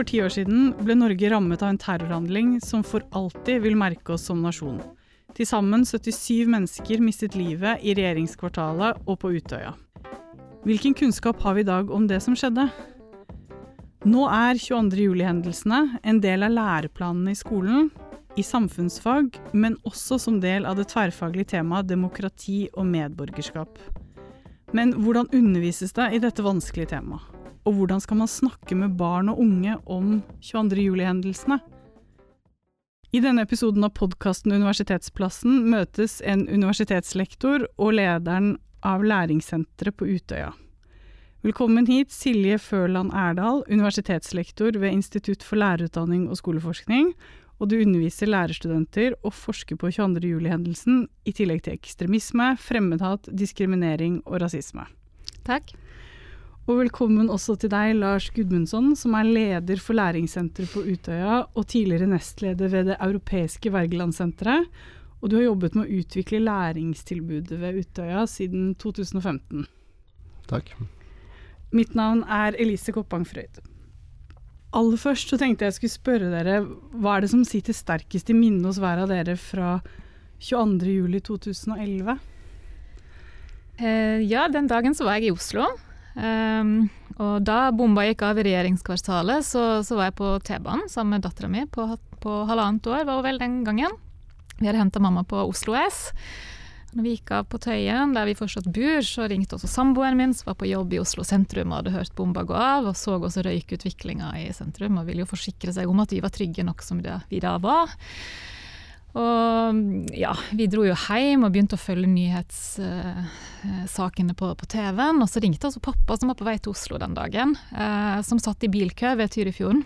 For ti år siden ble Norge rammet av en terrorhandling som for alltid vil merke oss som nasjon. Til sammen 77 mennesker mistet livet i regjeringskvartalet og på Utøya. Hvilken kunnskap har vi i dag om det som skjedde? Nå er 22. juli-hendelsene en del av læreplanene i skolen, i samfunnsfag, men også som del av det tverrfaglige temaet demokrati og medborgerskap. Men hvordan undervises det i dette vanskelige temaet? Og hvordan skal man snakke med barn og unge om 22. juli-hendelsene? I denne episoden av podkasten Universitetsplassen møtes en universitetslektor og lederen av læringssenteret på Utøya. Velkommen hit, Silje Førland Erdal, universitetslektor ved Institutt for lærerutdanning og skoleforskning, og du underviser lærerstudenter og forsker på 22. juli-hendelsen, i tillegg til ekstremisme, fremmedhat, diskriminering og rasisme. Takk. Og velkommen også til deg, Lars Gudmundsson, som er leder for læringssenteret på Utøya og tidligere nestleder ved Det europeiske Wergelandsenteret. Og du har jobbet med å utvikle læringstilbudet ved Utøya siden 2015. Takk. Mitt navn er Elise Koppang Frøyd. Aller først så tenkte jeg skulle spørre dere, hva er det som sitter sterkest i minnet hos hver av dere fra 22.07.2011? Eh, ja, den dagen så var jeg i Oslo. Um, og da bomba gikk av i regjeringskvartalet, så, så var jeg på T-banen sammen med dattera mi på, på, halvannet år, var hun vel den gangen. Vi hadde henta mamma på Oslo S. Når vi gikk av på Tøyen, der vi fortsatt bor, så ringte også samboeren min, som var på jobb i Oslo sentrum og hadde hørt bomba gå av, og så også røykutviklinga i sentrum, og ville jo forsikre seg om at vi var trygge nok som vi da var. Og ja, vi dro jo hjem og begynte å følge nyhetssakene på, på TV-en. Og så ringte altså pappa, som var på vei til Oslo den dagen, uh, som satt i bilkø ved Tyrifjorden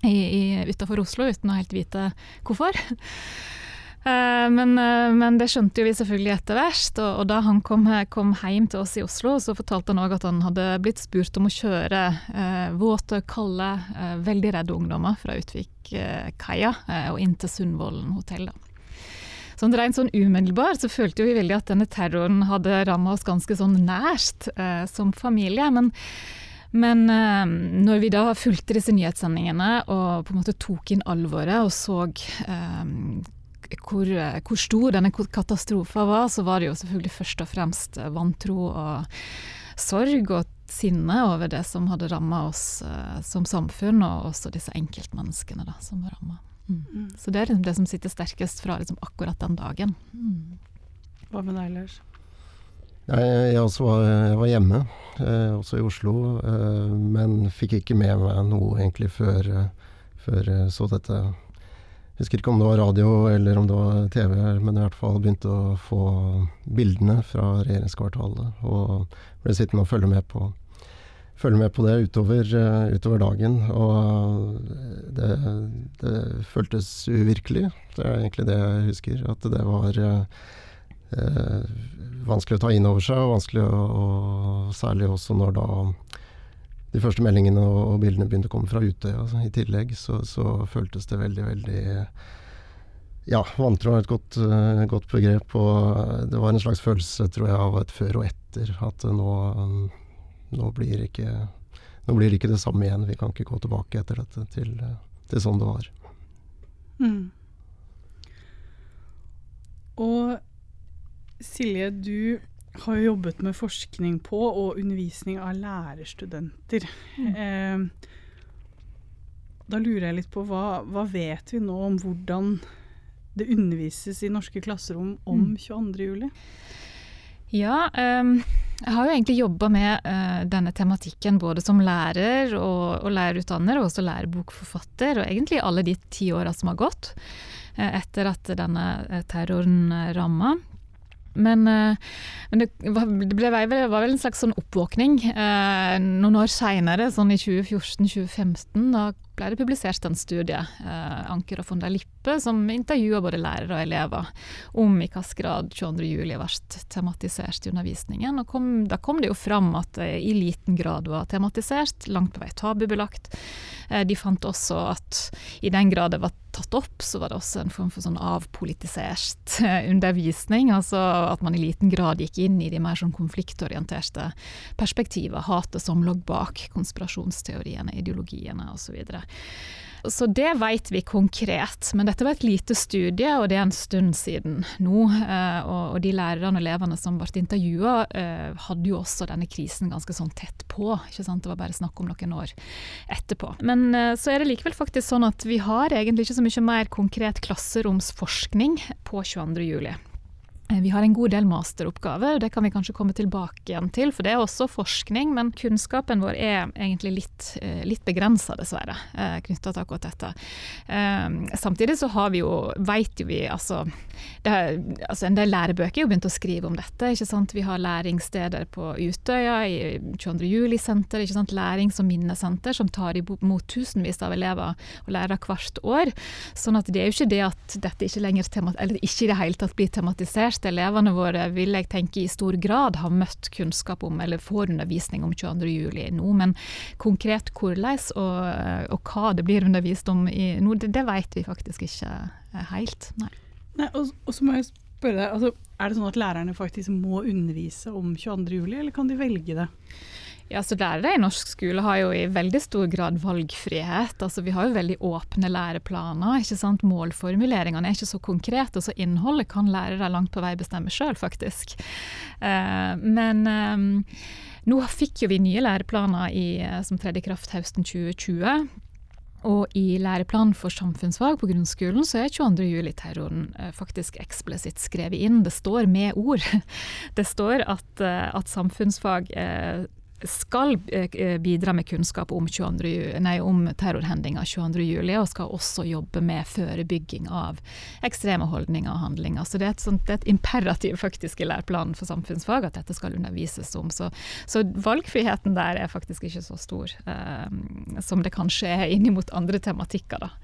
utafor Oslo uten å helt vite hvorfor. Eh, men, eh, men, det skjønte jo vi selvfølgelig etter hvert. Og, og da han kom, kom, hjem til oss i Oslo, så fortalte han òg at han hadde blitt spurt om å kjøre eh, våte, kalde, eh, veldig redde ungdommer fra Utvikkaia eh, og inn til Sundvolden hotell. da. Sånn rent sånn umiddelbart så følte vi veldig at denne terroren hadde ramma oss ganske sånn nært eh, som familie. Men, men eh, når vi da fulgte disse nyhetssendingene og på en måte tok inn alvoret og så eh, hvor, hvor, stor denne katastrofen var, så var det jo selvfølgelig først og fremst vantro og sorg og sinne over det som hadde ramma oss uh, som samfunn, og også disse enkeltmenneskene da, som var ramma. Mm. Mm. Så det er liksom det som sitter sterkest fra liksom akkurat den dagen. Mm. Hva med deg, Lars? Jeg, jeg, var, jeg var hjemme, eh, også i Oslo, eh, men fikk ikke med meg noe egentlig før, eh, før så dette jeg husker ikke om det var radio eller om det var TV, men i hvert fall begynte å få bildene fra regjeringskvartalet. Og ble sittende og følge med på, følge med på det utover, uh, utover, dagen. Og det, det, føltes uvirkelig. Det er egentlig det jeg husker. At det var eh, vanskelig å ta inn over seg, og vanskelig å, og særlig også når da de første meldingene og, bildene begynte å komme fra Utøya altså, i tillegg, så, så, føltes det veldig, veldig Ja, vantro er et godt, uh, godt, begrep. Og det var en slags følelse, tror jeg, av et før og etter. At nå, nå, blir ikke, nå blir ikke det samme igjen. Vi kan ikke gå tilbake etter dette til, til sånn det var. Mm. Og Silje, du har jo jobbet med forskning på og undervisning av lærerstudenter. Mm. Eh, da lurer jeg litt på hva, hva, vet vi nå om hvordan det undervises i norske klasserom om mm. 22.07? Ja, um, jeg har jo egentlig jobba med uh, denne tematikken både som lærer og, og lærerutdanner, og også lærebokforfatter, og egentlig alle de ti åra som har gått uh, etter at denne uh, terroren ramma. Men, eh, men det, var, det, ble, det, var vel en slags sånn oppvåkning eh, noen år seinere, sånn i 2014-2015. Da ble det publisert en studie, eh, Anker og von der Lippe, som intervjua både lærere og elever om i hvilken grad 22. juli ble tematisert i undervisningen. Og kom, da kom det jo fram at det i liten grad var tematisert, langt på vei tabubelagt. Eh, de fant også at i den grad det var tatt opp, så var det også en form for sånn avpolitisert undervisning. Altså at man i liten grad gikk inn i de mer sånn konfliktorienterte perspektiver. Hatet som lå bak konspirasjonsteoriene, ideologiene osv. Så det vet vi konkret, men dette var et lite studie, og det er en stund siden nå. Eh, og de lærerne og elevene som ble intervjua, eh, hadde jo også denne krisen ganske sånn tett på. ikke sant? Det var bare snakk om noen år etterpå. Men eh, så er det likevel faktisk sånn at vi har egentlig ikke så mye mer konkret klasseromsforskning på 22. juli. Eh, vi har en god del masteroppgaver, det kan vi kanskje komme tilbake igjen til, for det er også forskning, men kunnskapen vår er egentlig litt, eh, litt begrensa, dessverre, eh, knytta til akkurat dette. Samtidig så har vi jo, veit jo vi, altså, er, altså En del lærebøker er jo begynt å skrive om dette. ikke sant? Vi har læringssteder på Utøya, i 22. juli-senter, ikke sant? lærings- og minnesenter, som tar imot tusenvis av elever og lærere hvert år. Sånn at det er jo ikke det at dette ikke lenger eller ikke i det hele tatt blir tematisert fleste elevene våre vil jeg tenke i stor grad har møtt kunnskap om eller får undervisning om 22.07 nå, men konkret hvordan og, og, hva det blir undervist om i nå, det, det vet vi faktisk ikke helt. Nei. Nei og, og, så må jeg spørre deg, altså, Er det sånn at lærerne faktisk må undervise om 22.07, eller kan de velge det? Ja, så Lærere i norsk skole har jo i veldig stor grad valgfrihet. Altså, vi har jo veldig åpne læreplaner. ikke sant? Målformuleringene er ikke så konkrete, så innholdet kan lærere langt på vei bestemme sjøl, faktisk. Eh, men eh, nå fikk jo vi nye læreplaner i, eh, som tredde i kraft høsten 2020. Og i læreplanen for samfunnsfag på grunnskolen så er 22. juli-terroren eh, faktisk eksplisitt skrevet inn. Det står med ord. Det står at, at samfunnsfag eh, skal eh, bidra med kunnskap om, 22, nei, om terrorhendinga 22.07, og skal også jobbe med forebygging av ekstreme holdninger og handlinger. Så det er et, sånt, det er et imperativ faktisk i læreplanen for samfunnsfag at dette skal undervises om. Så, så valgfriheten der er faktisk ikke så stor eh, som det kanskje er innimot andre tematikker. da.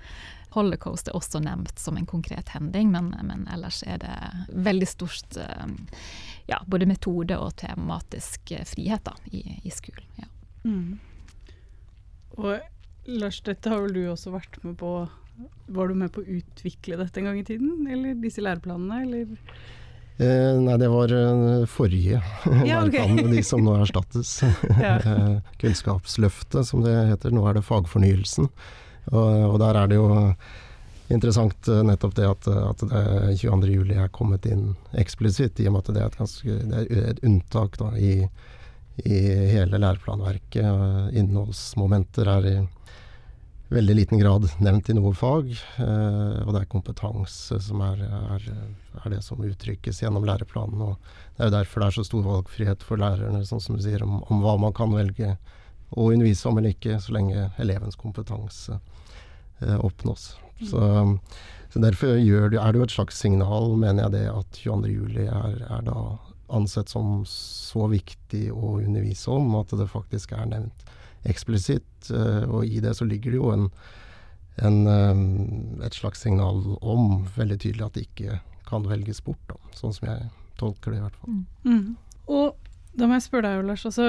Holocaust er også nevnt som en konkret hending, men, men ellers er det veldig stort um, ja, både metode og tematisk eh, frihet da, i, i skolen. Ja. Mm. Og Lars, dette har vel du også vært med på Var du med på å utvikle dette en gang i tiden, eller disse læreplanene, eller? Eh, nei, det var uh, forrige ja, okay. de som nå erstattes. Eh, kunnskapsløftet, som det heter. Nå er det fagfornyelsen. Og, og der er det jo interessant eh, nettopp det at, at det 22.07 er kommet inn eksplisitt, i og med at det er et, ganske, det er et unntak da, i, i, hele læreplanverket. Innholdsmomenter er i veldig liten grad nevnt i noe fag, eh, og det er kompetanse som er, er, er, det som uttrykkes gjennom læreplanen. og Det er jo derfor det er så stor valgfrihet for lærerne sånn som du sier, om, om hva man kan velge å undervise om eller ikke, så lenge elevens kompetanse eh, oppnås. Så, så derfor det, er det jo et slags signal, mener jeg det, at 22.07 er, er da ansett som så viktig å undervise om at det faktisk er nevnt eksplisitt. Eh, og i det så ligger det jo en, en, eh, et slags signal om veldig tydelig at det ikke kan velges bort, da, sånn som jeg tolker det i hvert fall. Mm. Mm. Og da må jeg spørre deg, Lars. Altså,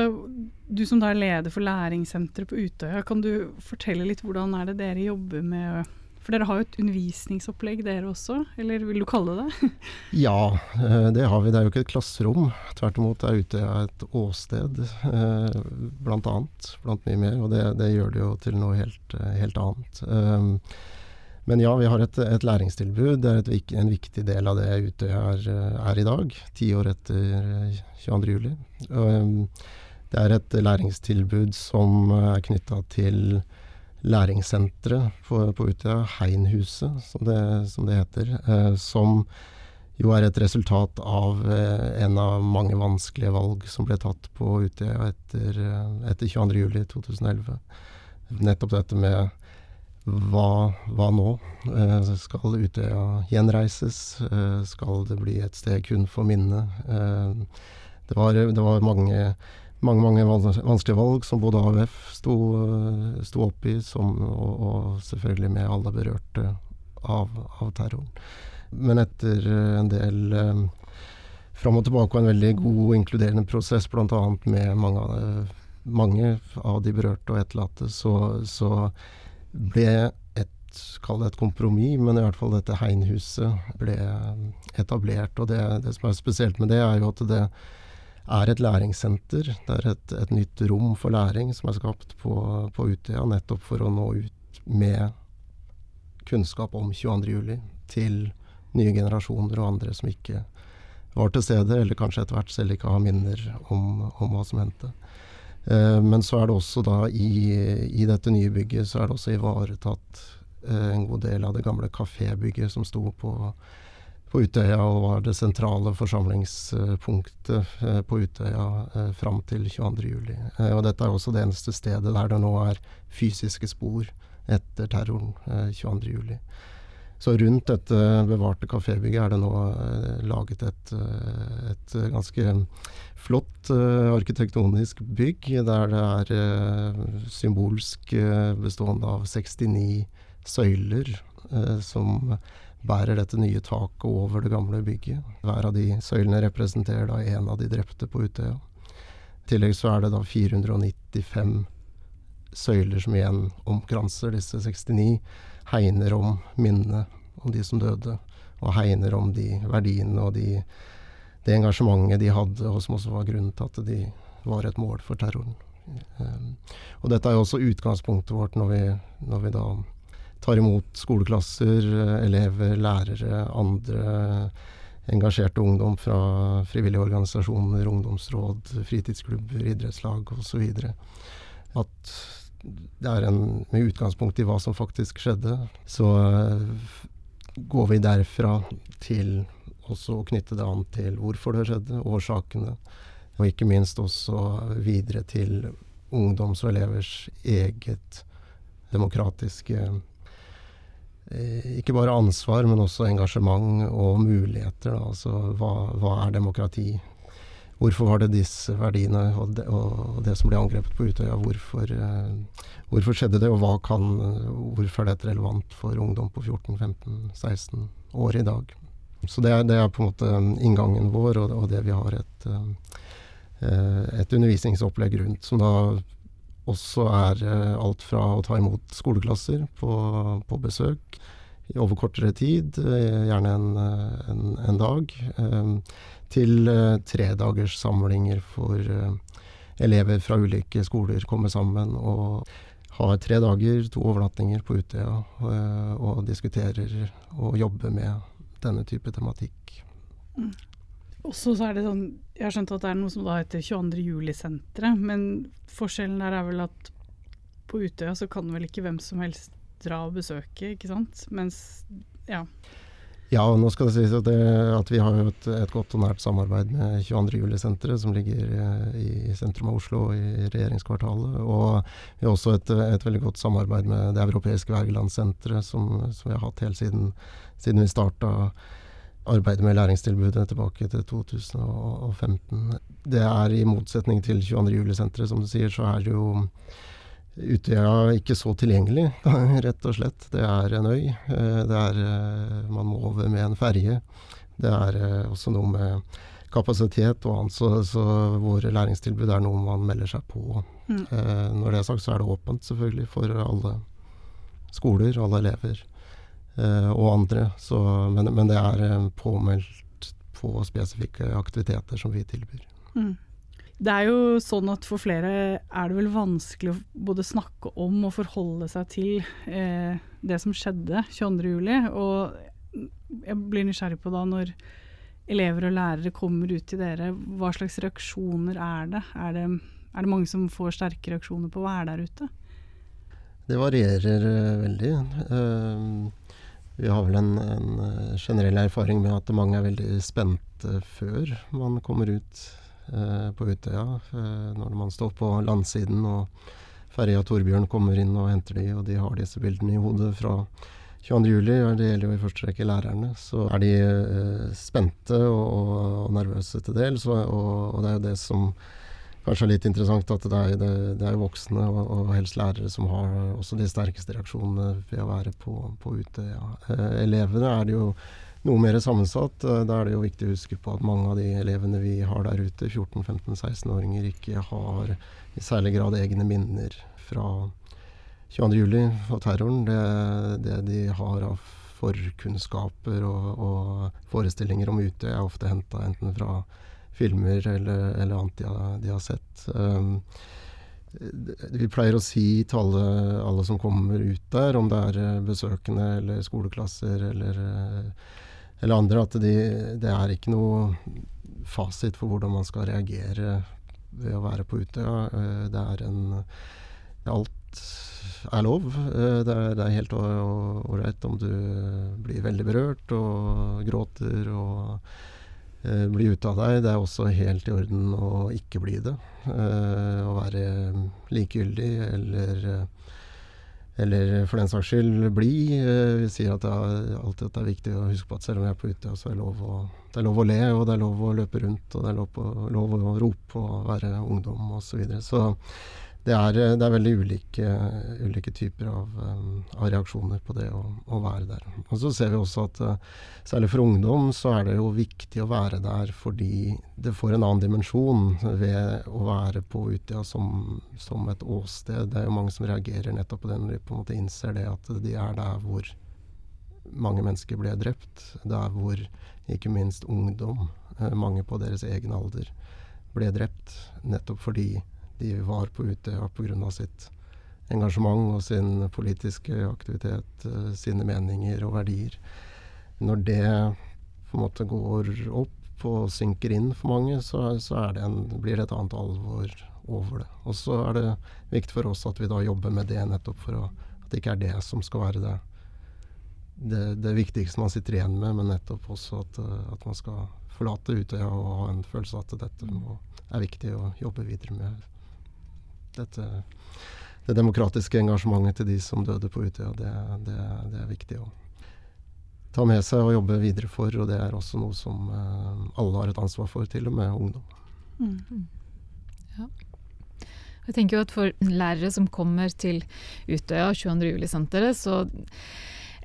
du som da er leder for læringssenteret på Utøya, kan du fortelle litt hvordan er det dere jobber med for dere har jo et undervisningsopplegg dere også, eller vil du kalle det ja, eh, det har vi. Det er jo ikke et klasserom. Tvert imot er Utøya et åsted, eh, blant annet. Blant mye mer. Og det, det gjør det jo til noe helt, eh, helt annet. Men ja, vi har et, et læringstilbud. Det er et, en viktig del av det Utøya er, er, i dag, ti år etter 22.07. Det er et læringstilbud som er knytta til læringssenteret på, på Utøya, Heinhuset som det, som det heter, eh, som jo er et resultat av eh, en av mange vanskelige valg som ble tatt på Utøya etter, eh, etter 22.07.2011. Nettopp dette med hva, hva nå? Eh, skal Utøya gjenreises? Eh, skal det bli et sted kun for minne? Eh, det var, det var mange mange mange vanskelige valg som både AUF sto, sto opp i, som, og, og, selvfølgelig med alle berørte av, av terroren. Men etter en del eh, fram og tilbake og en veldig god og inkluderende prosess, bl.a. med mange, mange, av de berørte og etterlatte, så, så ble et kall det et kompromiss, men i hvert fall dette Heinhuset ble etablert. Og det, det, som er spesielt med det, er jo at det er et læringssenter. Det er et, et nytt rom for læring som er skapt på, på Utøya, nettopp for å nå ut med kunnskap om 22.07. til nye generasjoner og andre som ikke var til stede, eller kanskje etter hvert selv ikke har minner om, om hva som hendte. Eh, men så er det også da i, i, dette nye bygget så er det også ivaretatt eh, en god del av det gamle kafébygget som sto på, på Utøya og var det sentrale forsamlingspunktet eh, på Utøya fram til 22.07. Eh, og dette er også det eneste stedet der det nå er fysiske spor etter terroren eh, 22.07. Så rundt dette bevarte kafébygget er det nå laget et, et ganske flott eh, arkitektonisk bygg, der det er symbolsk bestående av 69 søyler som bærer dette nye taket over det gamle bygget. Hver av de søylene representerer da en av de drepte på Utøya. I tillegg så er det da 495 søyler som igjen omkranser disse 69 hegner om minnene om de som døde, og hegner om de verdiene og de, det engasjementet de hadde, og som også var grunnen til at de var et mål for terroren. Um, og dette er jo også utgangspunktet vårt når vi, når vi da tar imot skoleklasser, elever, lærere, andre engasjerte ungdom fra frivillige organisasjoner, ungdomsråd, fritidsklubber, idrettslag osv. At det er en, med utgangspunkt i hva som faktisk skjedde, så uh, går vi derfra til også knytte det an til hvorfor det skjedde, årsakene, og ikke minst også videre til ungdoms og elevers eget demokratiske eh, ikke bare ansvar, men også engasjement og muligheter. Da. Altså hva, hva, er demokrati? Hvorfor var det disse verdiene og det, og det som ble angrepet på Utøya, hvorfor, eh, hvorfor, skjedde det, og hva kan, hvorfor er dette relevant for ungdom på 14-15-16 år i dag? Så det er, det er, på en måte inngangen vår, og, og det vi har et, eh, et undervisningsopplegg rundt, som da også er eh, alt fra å ta imot skoleklasser på, på besøk over kortere tid, gjerne en, en, en dag til uh, tredagers samlinger for elever fra ulike skoler kommer sammen og har tre dager, to overnattinger på Utøya, og, og diskuterer og jobber med denne type tematikk. Mm. Og så er det sånn, Jeg har skjønt at det er noe som da heter 22. juli-senteret, men forskjellen der er vel at på Utøya så kan vel ikke hvem som helst dra og besøke, ikke sant? Mens, ja. Ja, nå skal det sies at, det, at vi har et, et, godt og nært samarbeid med 22. juli-senteret, som ligger eh, i sentrum av Oslo, i regjeringskvartalet. Og vi har også et, et veldig godt samarbeid med Det europeiske Wergelandsenteret, som, som, vi har hatt helt siden, siden vi starta arbeidet med læringstilbudet tilbake til 2015. Det er i motsetning til 22. juli-senteret, som du sier, så er det jo Utøya ikke så tilgjengelig, rett og slett. Det er en øy. Eh, det er, eh, man må over med en ferge. Det er eh, også noe med kapasitet og annet, så, så våre læringstilbud er noe man melder seg på. Mm. Når det er sagt, så er det åpent selvfølgelig for alle skoler, alle elever og andre. Så, men, men, det er påmeldt på spesifikke aktiviteter som vi tilbyr. Mm. Det er jo sånn at for flere er det vel vanskelig å både snakke om og forholde seg til eh, det som skjedde 22.07. Og jeg blir nysgjerrig på da når elever og lærere kommer ut til dere, hva slags reaksjoner er det? Er det, er det mange som får sterke reaksjoner på å være der ute? Det varierer uh, veldig. Uh, vi har vel en, en, eh, generell erfaring med at mange er veldig spente før man kommer ut Eh, på Utøya. Eh, når man står på landsiden og ferja Torbjørn kommer inn og henter de, og de har disse bildene i hodet fra 22.07. Det gjelder jo i første rekke lærerne. Så er de eh, spente og, og, nervøse til dels, og, og, det er jo det som kanskje er litt interessant, at det er, det, det er voksne og, helst lærere som har også de sterkeste reaksjonene ved å være på, på Utøya. Eh, elevene er det jo noe mer sammensatt. Eh, da er det jo viktig å huske på at mange av de elevene vi har der ute, 14-15-16-åringer, ikke har i særlig grad egne minner fra 22.07. og terroren, det, det, de har av forkunnskaper og, og forestillinger om Utøya, er ofte henta enten fra filmer eller, eller annet de har, de har sett. Um, vi pleier å si til alle, alle, som kommer ut der, om det er besøkende eller skoleklasser eller, eller andre, at de, det er ikke noe fasit for hvordan man skal reagere ved å være på Utøya. Eh, det er en Alt er lov. Det er, det er helt ålreit om du blir veldig berørt og gråter og eh, bli ute av deg. Det er også helt i orden å ikke bli det. Eh, å være likegyldig eller, eh, eller for den saks skyld bli. Eh, vi sier at det er, alltid at det er viktig å huske på at selv om vi er på ute, så er lov å, det er lov å le, og det er lov å løpe rundt, og det er lov, å, lov å rope og være ungdom osv. Så, videre. så det er, det er, veldig ulike, ulike typer av, um, av, reaksjoner på det å, å, være der. Og Så ser vi også at uh, særlig for ungdom så er det jo viktig å være der fordi det får en annen dimensjon ved å være på Utøya som, som, et åsted. Det er jo mange som reagerer nettopp på det når de på en måte innser det at de er der hvor mange mennesker ble drept. Der hvor ikke minst ungdom, mange på deres egen alder, ble drept. Nettopp fordi de var på Utøya pga. sitt engasjement og sin politiske aktivitet, eh, sine meninger og verdier. Når det på en måte går opp og synker inn for mange, så, så det en, blir det et annet alvor over det. Og så er det viktig for oss at vi da jobber med det nettopp for å, at det ikke er det som skal være det, det, det viktigste man sitter igjen med, men nettopp også at, at man skal forlate Utøya og ha en følelse av at dette må, er viktig å jobbe videre med dette, det demokratiske engasjementet til de som døde på Utøya, det, det, det, er viktig å ta med seg og jobbe videre for. Og det er også noe som uh, alle har et ansvar for, til og med ungdom. Mm. Ja. Jeg tenker jo at For lærere som kommer til Utøya 22. juli-senteret, så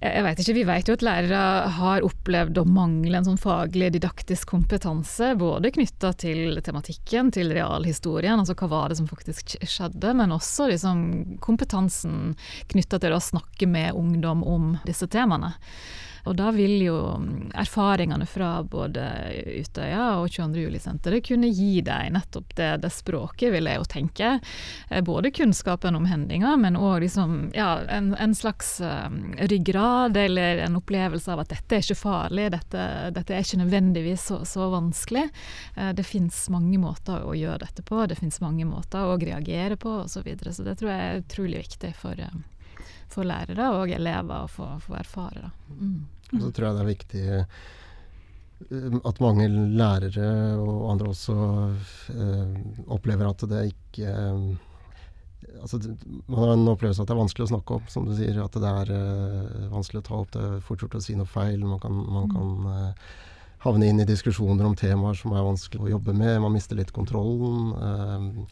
jeg vet ikke, Vi vet jo at lærere har opplevd å mangle en sånn faglig didaktisk kompetanse, både knytta til tematikken, til realhistorien, altså hva var det som faktisk skjedde, men også liksom kompetansen knytta til å snakke med ungdom om disse temaene. Og da vil jo erfaringene fra både Utøya og 22. juli-senteret kunne gi deg nettopp det, det, språket, vil jeg jo tenke. Eh, både kunnskapen om hendinga, men òg liksom, ja, en, en, slags um, ryggrad eller en opplevelse av at dette er ikke farlig, dette, dette er ikke nødvendigvis så, så vanskelig. Uh, det fins mange måter å gjøre dette på, det fins mange måter å reagere på osv. Så, videre. så det tror jeg er utrolig viktig for uh, for lærere og elever å få, få erfare. Mm. Så tror jeg det er viktig eh, at mange lærere og andre også eh, opplever at det ikke eh, altså, Man har en opplevelse at det er vanskelig å snakke om, som du sier. At det er eh, vanskelig å ta opp. Det er fort gjort å si noe feil. Man kan, man mm. kan havne inn i diskusjoner om temaer som er vanskelig å jobbe med. Man mister litt kontrollen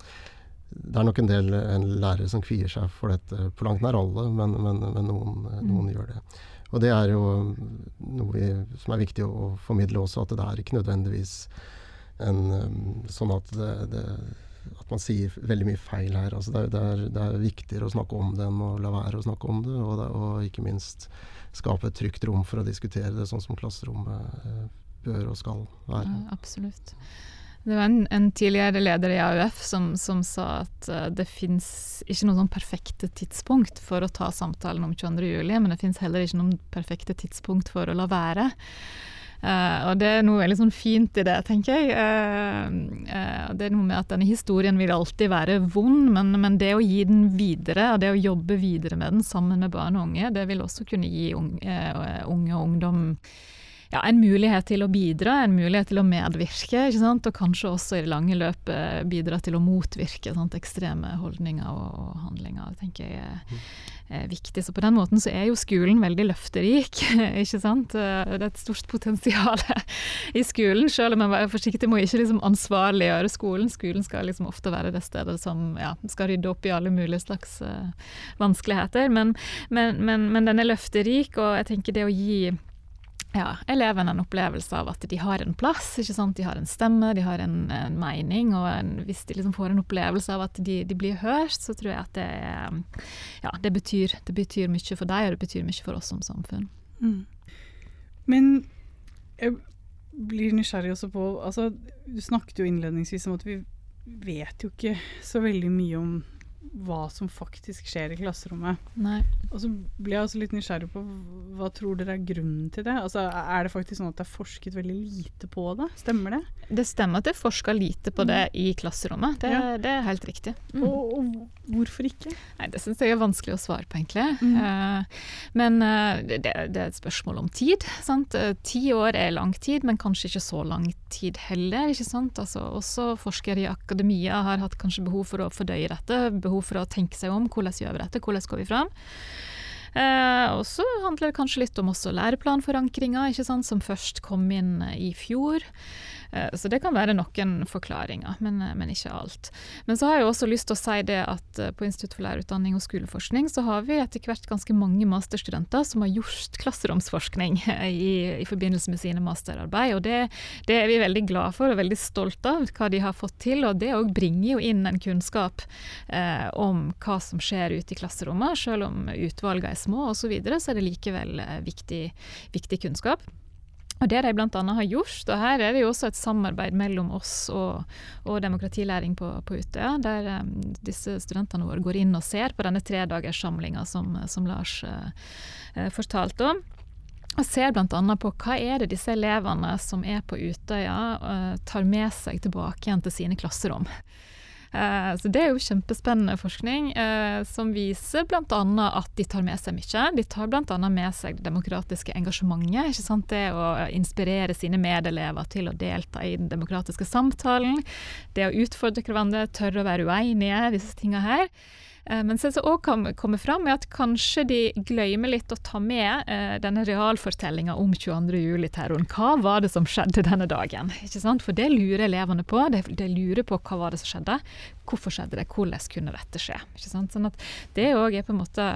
det er nok en del en lærere som kvier seg for dette, på langt nær alle, men, men, men noen, noen mm. gjør det. Og det er jo noe vi, som er viktig å formidle også, at det er ikke nødvendigvis en, um, sånn at, det, det, at man sier veldig mye feil her. Altså det, det, er, det, er, viktigere å snakke om det enn å la være å snakke om det, og, og ikke minst skape et trygt rom for å diskutere det, sånn som klasserommet eh, bør og skal være. Ja, absolutt. Det var en, en, tidligere leder i AUF som, som sa at uh, det fins ikke noe sånn perfekte tidspunkt for å ta samtalen om 22.07, men det fins heller ikke noen perfekte tidspunkt for å la være. Uh, og det er noe veldig sånn fint i det, tenker jeg. Uh, det er noe med at denne historien vil alltid være vond, men, men, det å gi den videre, og det å jobbe videre med den sammen med barn og unge, det vil også kunne gi unge, unge og ungdom ja, en mulighet til å bidra, en mulighet til å medvirke, og kanskje også i det lange løpet bidra til å motvirke sant, ekstreme holdninger og, og, handlinger. Tenker jeg er, er, viktig. Så på den måten så er jo skolen veldig løfterik, ikke sant. Det er et stort potensial i skolen, selv om man er forsiktig med å ikke liksom ansvarliggjøre skolen. Skolen skal liksom ofte være det stedet som ja, skal rydde opp i alle mulige slags uh, vanskeligheter. Men, men, men, men den er løfterik, og jeg tenker det å gi ja, elevene en opplevelse av at de har en plass, ikke sant? de har en stemme, de har en, en mening. Og en, hvis de liksom får en opplevelse av at de, de, blir hørt, så tror jeg at det, ja, det, betyr, det betyr mye for deg, og det betyr mye for oss som samfunn. Mm. Men jeg blir nysgjerrig også på altså, Du snakket jo innledningsvis om at vi vet jo ikke så veldig mye om hva som faktisk skjer i klasserommet. Nei. Og så blir jeg også litt nysgjerrig på hva tror dere er grunnen til det? Altså, er det faktisk sånn at det er forsket veldig lite på det? Stemmer det? Det stemmer at det er forska lite på det mm. i klasserommet. Det, ja. det er helt riktig. Mm. Og, og, hvorfor ikke? Nei, Det syns jeg er vanskelig å svare på, egentlig. Mm. Uh, men uh, det, det, er et spørsmål om tid. Sant? Uh, ti år er lang tid, men kanskje ikke så lang tid heller. ikke sant? Altså, også forskere i akademia har hatt kanskje behov for å fordøye dette. behov behov for å tenke seg om. Hvordan gjør vi dette, hvordan går vi fram? Eh, og så handler det kanskje litt om også læreplanforankringa, som først kom inn i fjor. Eh, så det kan være noen forklaringer, men, eh, men, ikke alt. Men så har jeg også lyst til å si det at eh, på Institutt for lærerutdanning og skoleforskning så har vi etter hvert ganske mange masterstudenter som har gjort klasseromsforskning i, i forbindelse med sine masterarbeid. Og det, det, er vi veldig glad for og veldig stolte av hva de har fått til. Og det òg bringer jo inn en kunnskap eh, om hva som skjer ute i klasserommet. Selv om utvalgene er små osv., så, videre, så er det likevel viktig, viktig kunnskap. Og Det de bl.a. har gjort, og her er det jo også et samarbeid mellom oss og, og demokratilæring på, på Utøya, der um, disse studentene våre går inn og ser på denne tredagerssamlinga som, som Lars uh, fortalte om. Og ser bl.a. på hva er det disse elevene som er på Utøya, uh, tar med seg tilbake igjen til sine klasserom. Eh, så det er jo kjempespennende forskning eh, som viser bl.a. at de tar med seg mye. De tar bl.a. med seg det demokratiske engasjementet. ikke sant? Det å inspirere sine medelever til å delta i den demokratiske samtalen. Det å utfordre hverandre, tørre å være uenige, disse tingene her. Eh, men det som òg kommer fram, er at kanskje de glemmer litt å ta med eh, denne realfortellinga om 22.07-terroren. Hva var det som skjedde denne dagen? Ikke sant? For det lurer elevene på. De, de, lurer på hva var det som skjedde. Hvorfor skjedde det? Hvordan kunne dette skje? Ikke sant? Sånn at det òg er på en måte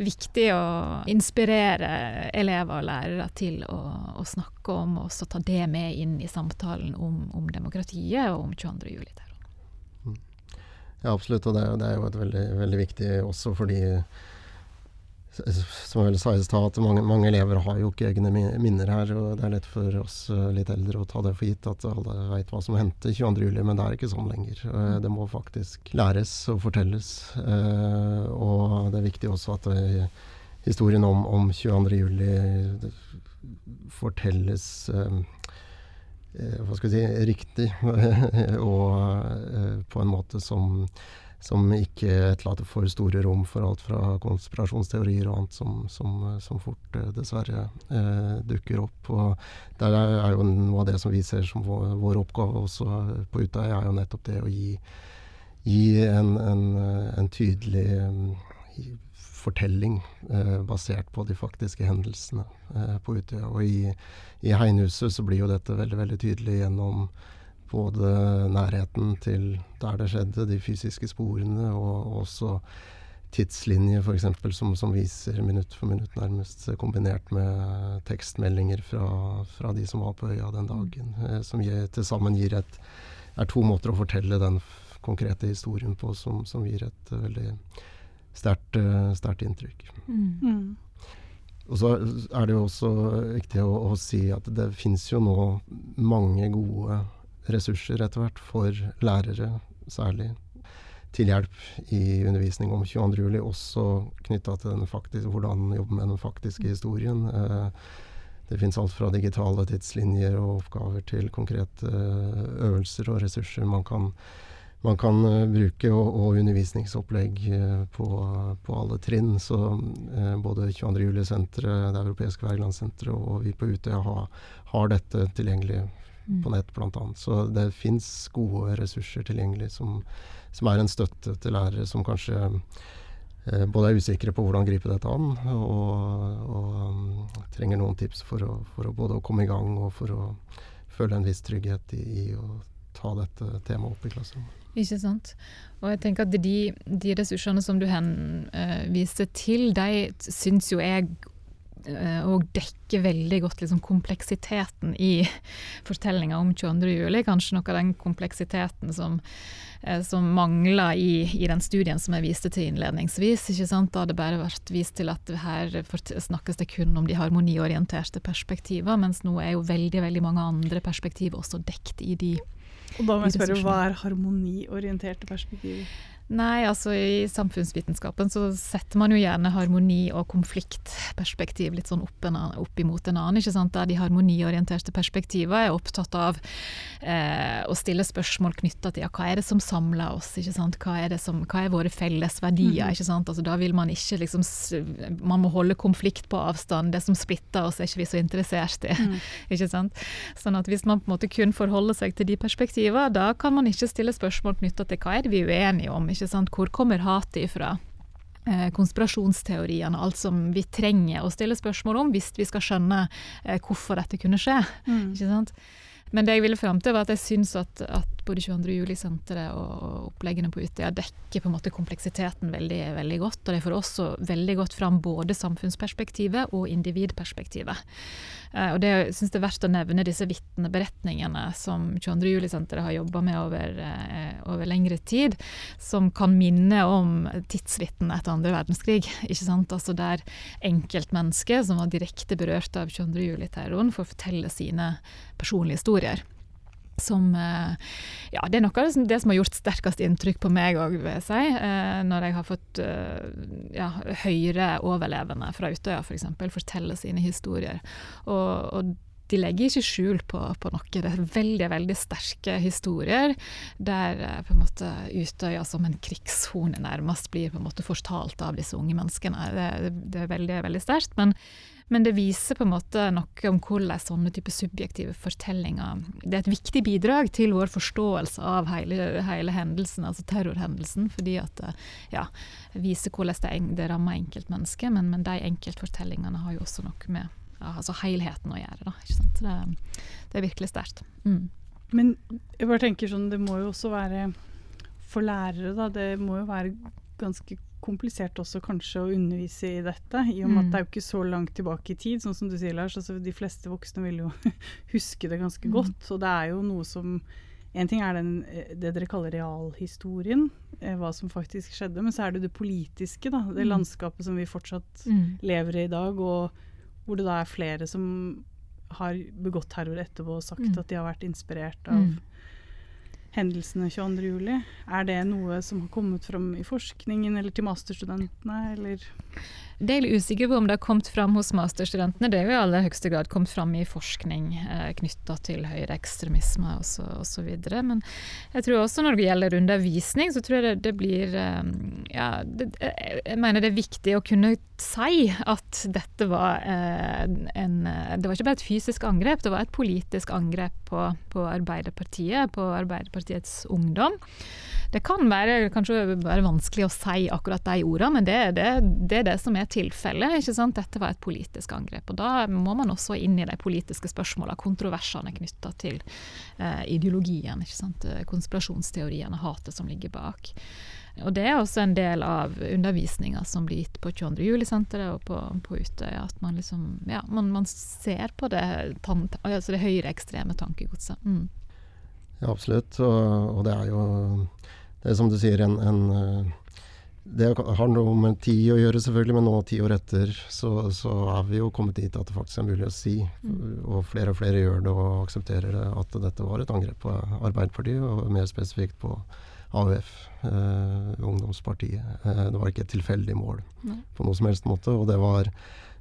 viktig å inspirere elever og lærere til å, å snakke om, og også ta det med inn i samtalen om, om demokratiet og om 22.07-terroren. Ja, absolutt. Og det, det er jo et veldig, veldig viktig også fordi som jeg sa i stad, at mange, mange, elever har jo ikke egne minner her. og Det er lett for oss eh, litt eldre å ta det for gitt at alle veit hva som hendte 22.07, men det er ikke sånn lenger. Eh, det må faktisk læres og fortelles. Eh, og det er viktig også at historien om, om 22.07 fortelles hva skal vi si, riktig, og eh, på en måte som, som ikke etterlater for store rom for alt fra konspirasjonsteorier og annet som, som, som fort eh, dessverre eh, dukker opp. Og der er jo noe av det som vi ser som vår, vår oppgave også på Utøya, er jo nettopp det å gi, gi en, en, en, tydelig fortelling eh, basert på de faktiske hendelsene eh, på Utøya. Og i, i Heinhuset så blir jo dette veldig, veldig tydelig gjennom både nærheten til der det skjedde, de fysiske sporene, og også tidslinje f.eks. Som, som viser minutt for minutt nærmest, kombinert med tekstmeldinger fra, fra de som var på øya den dagen. Eh, som til sammen gir et, er to måter å fortelle den konkrete historien på som, som gir et veldig sterkt, uh, inntrykk. Mm. mm. Og så er det jo også viktig å, å si at det finnes jo nå mange gode ressurser etter hvert for lærere, særlig til hjelp i undervisning om 22. juli, også knytta til den faktisk, hvordan jobbe med den faktiske historien. Eh, det finnes alt fra digitale tidslinjer og oppgaver til konkrete eh, øvelser og ressurser man kan man kan uh, bruke, og, og undervisningsopplegg uh, på, på, alle trinn. Så eh, både 22. juli-senteret, Det europeiske Wergelandsenteret og vi på Utøya har, har dette tilgjengelig mm. på nett, bl.a. Så det fins gode ressurser tilgjengelig som, som, er en støtte til lærere som kanskje både er usikre på hvordan gripe dette an, og, og um, trenger noen tips for å, for å, både å komme i gang og for å føle en viss trygghet i, i å ta dette temaet opp i klasserommet. Ikke sant. Og jeg tenker at de, de ressursene som du henviser uh, til, de syns jo jeg eh, og dekker veldig godt liksom, kompleksiteten i fortellinga om 22.07. Kanskje noe av den kompleksiteten som, eh, som mangler i, i, den studien som jeg viste til innledningsvis. Da hadde bare vært vist til at her snakkes det kun om de harmoniorienterte perspektiver, mens nå er jo veldig, veldig mange andre perspektiver også dekt i de og da må jeg spørre, Hva er harmoniorienterte perspektiver? Nei, altså i samfunnsvitenskapen så setter man jo gjerne harmoni og konfliktperspektiv litt sånn opp, en, opp imot en annen. ikke sant? Der de harmoniorienterte perspektivene er opptatt av eh, å stille spørsmål knytta til ja, hva er det som samler oss, ikke sant? Hva er, det som, hva er våre felles verdier? Mm. ikke sant? Altså Da vil man ikke liksom Man må holde konflikt på avstand. Det som splitter oss, er ikke vi så interessert i. Mm. ikke sant? Sånn at hvis man på en måte kun forholder seg til de perspektivene, da kan man ikke stille spørsmål knytta til hva er det vi er uenige om. Ikke sant? Hvor kommer hatet ifra? konspirasjonsteoriene konspirasjonsteoriene, alt som vi trenger å stille spørsmål om hvis vi skal skjønne eh, hvorfor dette kunne skje. Mm. ikke sant? Men det jeg ville fram til, var at jeg syns at, at både 22. juli-senteret og oppleggene på Utøya dekker på en måte kompleksiteten veldig, veldig godt. Og det får også veldig godt fram både samfunnsperspektivet og individperspektivet. Eh, og det syns jeg er verdt å nevne disse vitneberetningene som 22. juli-senteret har jobba med over, eh, over, lengre tid, som kan minne om tidsvitnene etter andre verdenskrig. ikke sant? Altså Der enkeltmennesker som var direkte berørt av 22. juli-terroren, får fortelle sine personlige historier som eh, Ja, det er noe av det som har gjort sterkest inntrykk på meg òg, vil jeg si. Eh, når jeg har fått eh, ja, høyere overlevende fra Utøya f.eks. For eksempel, fortelle sine historier. Og, og de legger ikke skjul på, på, noe. Det er veldig veldig sterke historier der på en måte Utøya som en krigshone nærmest blir på en måte fortalt av disse unge menneskene. Det, det er veldig veldig sterkt. Men men det viser på en måte noe om hvordan sånne type subjektive fortellinger Det er et viktig bidrag til vår forståelse av hele, hele hendelsen, altså terrorhendelsen. Fordi at ja, viser hvordan det, det rammer enkeltmennesket, men, men de enkeltfortellingene har jo også noe med altså helheten å gjøre. Da, det, det, er virkelig sterkt. Mm. Men jeg bare tenker sånn, det må jo også være for lærere, da. Det må jo være ganske komplisert også kanskje å undervise i dette, i og med mm. at det er jo ikke så langt tilbake i tid, sånn som du sier, Lars. Altså, de fleste voksne vil jo huske det ganske mm. godt. Og det er jo noe som En ting er den, eh, det dere kaller realhistorien, eh, hva som faktisk skjedde, men så er det det politiske, da. Det mm. landskapet som vi fortsatt mm. lever i i dag, og hvor det da er flere som har begått terror etterpå og sagt mm. at de har vært inspirert av hendelsene 22.07. Er det noe som har kommet fram i forskningen eller til masterstudentene, eller? Det er jeg usikker på om det har kommet fram hos masterstudentene. Det er jo i aller høyeste grad kommet fram i forskning eh, knytta til høyreekstremisme osv. Men jeg tror også når det gjelder undervisning, så tror jeg det, det blir eh, ja, det, Jeg mener det er viktig å kunne si at dette var eh, en Det var ikke bare et fysisk angrep, det var et politisk angrep på, på Arbeiderpartiet, på Arbeiderpartiets ungdom. Det kan være, kanskje være vanskelig å si akkurat de ordene, men det, det, det er det som er tilfellet. Dette var et politisk angrep. og Da må man også inn i de politiske spørsmålene, kontroversene knytta til eh, ideologien. Konspirasjonsteoriene, hatet som ligger bak. Og Det er også en del av undervisninga som blir gitt på 22. juli-senteret og på, på Utøya. At man liksom, ja, man, man ser på det, altså det høyreekstreme tankegodset. Mm. Ja, absolutt. Og, og, det er jo det er som du sier, en, en eh, Det har noe med tid å gjøre, selvfølgelig, men nå ti år etter så, så er vi jo kommet dit at det faktisk er mulig å si, mm. og flere og flere gjør det og aksepterer det, at dette var et angrep på Arbeiderpartiet, og mer spesifikt på AUF, eh, ungdomspartiet. Eh, det var ikke et tilfeldig mål Nei. på noe som helst måte, og det var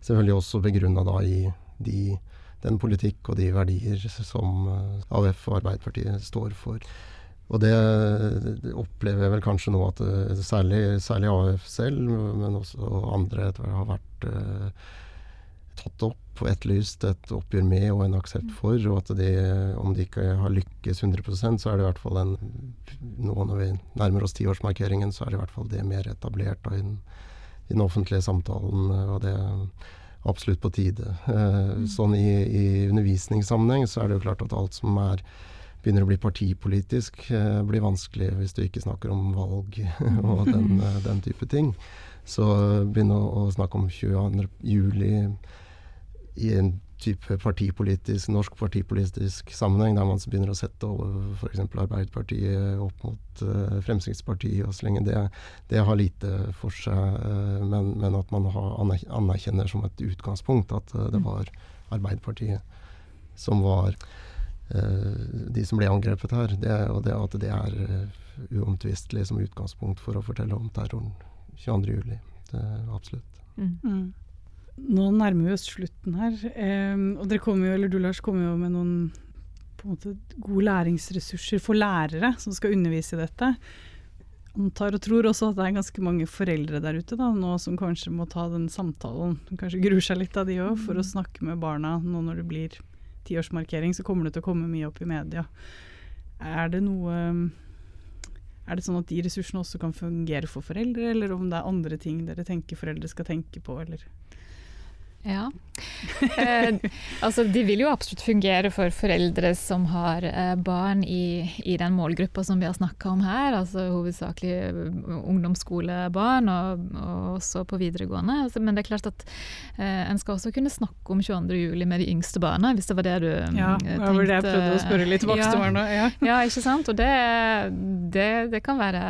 selvfølgelig også begrunna da i de, den politikk og de verdier som eh, AUF og Arbeiderpartiet står for. Og det, opplever jeg vel kanskje nå at eh, særlig, særlig AF selv, men også andre har vært eh, tatt opp og etterlyst et oppgjør med og en aksept mm. for. Og at de, om de ikke har lykkes 100% så er det i hvert fall en nå når vi nærmer oss tiårsmarkeringen, så er det i hvert fall det mer etablert da, i, den, i, den, offentlige samtalen. Og det absolutt på tide. Eh, mm. sånn i, i undervisningssammenheng så er det jo klart at alt som er begynner å bli partipolitisk, eh, blir vanskelig hvis du ikke snakker om valg og den, eh, den, type ting. Så begynne å, å snakke om 22. juli i en type partipolitisk, norsk partipolitisk sammenheng, der man begynner å sette f.eks. Arbeiderpartiet opp mot uh, Fremskrittspartiet, og så lenge det, det har lite for seg, uh, men, men, at man har, anerkjenner som et utgangspunkt at uh, det mm. var Arbeiderpartiet som var de som ble angrepet her. Det, og det, at det er uomtvistelig som utgangspunkt for å fortelle om terroren 22.07. Absolutt. Mm. Mm. Nå nærmer vi oss slutten her. Eh, og dere kommer jo, eller du Lars, kommer jo med noen på en måte, gode læringsressurser for lærere som skal undervise i dette. Antar og tror også at det er ganske mange foreldre der ute da, nå som kanskje må ta den samtalen. Kanskje gruer seg litt av de òg, for å mm. snakke med barna nå når det blir tiårsmarkering. Så kommer det til å komme mye opp i media. Er det noe er det sånn at de ressursene også kan fungere for foreldre, eller om det er andre ting dere tenker foreldre skal tenke på, eller? Ja. Eh, altså, de vil jo absolutt fungere for foreldre som har eh, barn i, i, den målgruppa som vi har snakka om her, altså hovedsakelig eh, ungdomsskolebarn og, og også på videregående. Altså, men det er klart at eh, en skal også kunne snakke om 22.07 med de yngste barna, hvis det var det du ja, tenkte. Ja, det var det jeg prøvde å spørre litt voksne barna ja. ja. ikke sant. Og det, det, det, kan være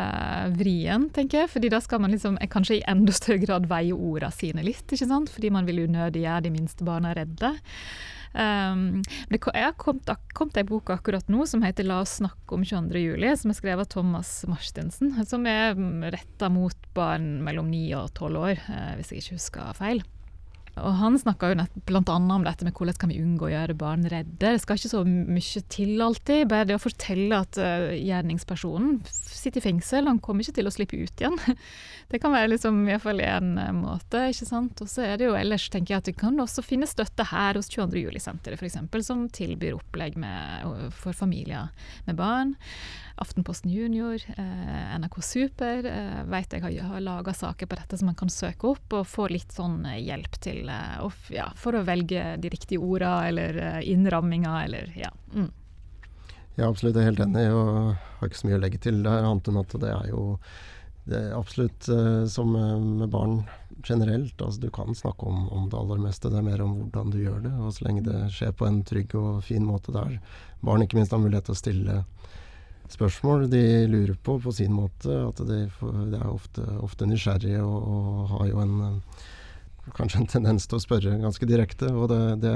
vrient, tenker jeg, fordi da skal man liksom kanskje i enda større grad veie orda sine litt, ikke sant. Fordi man vil unødig unødig gjør de minste barna redde. Um, det, har kommet, kommet ei bok akkurat nå som heter 'La oss snakke om 22. juli', som er skrevet av Thomas Marstensen. Som er retta mot barn mellom 9 og 12 år, eh, hvis jeg ikke husker feil. Og Han snakka bl.a. om dette med hvordan kan vi unngå å gjøre barn redde. Det skal ikke så mye til alltid. Bare det å fortelle at uh, gjerningspersonen sitter i fengsel, han kommer ikke til å slippe ut igjen. Det kan være liksom, fall en uh, måte. ikke sant? Og så er det jo ellers tenker jeg at du kan også finne støtte her hos 22. juli-senteret f.eks., som tilbyr opplegg med, for familier med barn. Aftenposten Junior, eh, NRK Super eh, vet jeg har, har laga saker på dette som man kan søke opp og få litt sånn eh, hjelp til eh, og, ja, for å velge de riktige orda eller eh, innramminga eller ja. Mm. Ja, absolutt. Jeg er helt enig og har ikke så mye å legge til der, annet enn at det er jo det er absolutt uh, som med barn generelt. Altså, du kan snakke om, om, det aller meste. Det er mer om hvordan du gjør det. Og så lenge det skjer på en trygg og fin måte der barn ikke minst har mulighet til å stille spørsmål de lurer på på sin måte. At de, de er ofte, ofte nysgjerrige og, og, har jo en eh, kanskje en tendens til å spørre ganske direkte. Og det, det,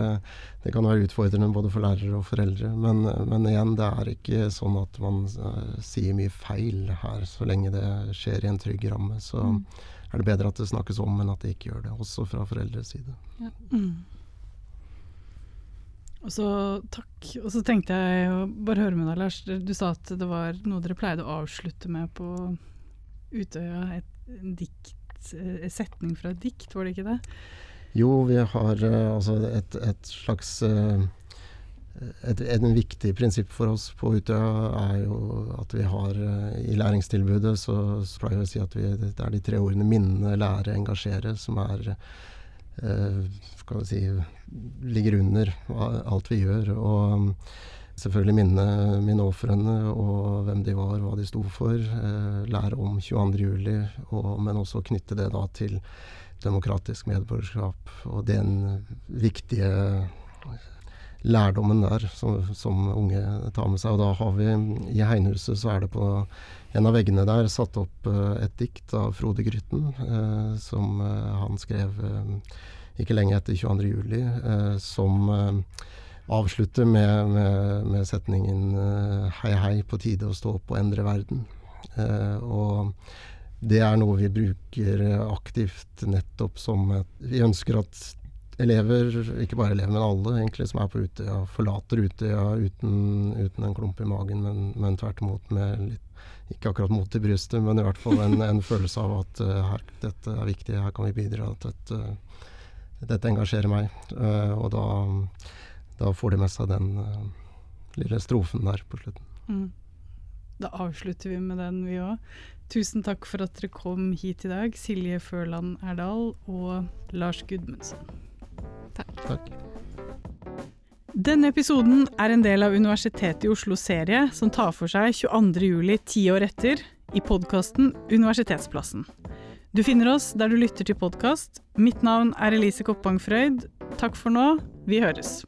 det kan være utfordrende både for lærere og foreldre. Men, men, igjen, det er ikke sånn at man uh, sier mye feil her, så lenge det skjer i en trygg ramme. Så mm. er det bedre at det snakkes om enn at det ikke gjør det, også fra foreldres side. Ja. Mm. Og så takk. Og så tenkte jeg å bare høre med deg, Lars. Du sa at det var noe dere pleide å avslutte med på Utøya. Et, en dikt, en setning fra et dikt, var det ikke det? Jo, vi har uh, altså et, et slags et, et, et, viktig prinsipp for oss på Utøya er jo at vi har I læringstilbudet så, så pleier vi å si at vi, det er de tre ordene minne, lære, engasjere som er skal vi si ligger under alt vi gjør. Og um, selvfølgelig minne, mine ofrene og hvem de var, hva de sto for. Eh, lære om 22.07, men også knytte det da til demokratisk medborgerskap og den viktige lærdommen der som, som, unge tar med seg. Og da har vi i Heinhuset så er det på en av veggene der satt opp uh, et dikt av Frode Grytten uh, som uh, han skrev ikke lenge etter 22.07, eh, som eh, avslutter med, med, med setningen eh, 'Hei, hei, på tide å stå opp og endre verden'. Eh, og det er noe vi bruker aktivt nettopp som et Vi ønsker at elever, ikke bare elever, men alle egentlig som er på Utøya, forlater Utøya uten, uten en klump i magen, men, men tvert imot med litt ikke akkurat mot i brystet, men i hvert fall en, en følelse av at uh, her, dette er viktig, her kan vi bidra. At dette, dette engasjerer meg. Uh, og da, da, får de med seg den uh, lille strofen der på slutten. Mm. Da avslutter vi med den, vi òg. Tusen takk for at dere kom hit i dag, Silje Førland Erdal og Lars Gudmundsson. Takk. takk. Denne episoden er en del av Universitetet i Oslo serie som tar for seg 22.07, ti år etter, i podkasten Universitetsplassen. Du finner oss der du lytter til podkast. Mitt navn er Elise Koppang Frøyd. Takk for nå, vi høres.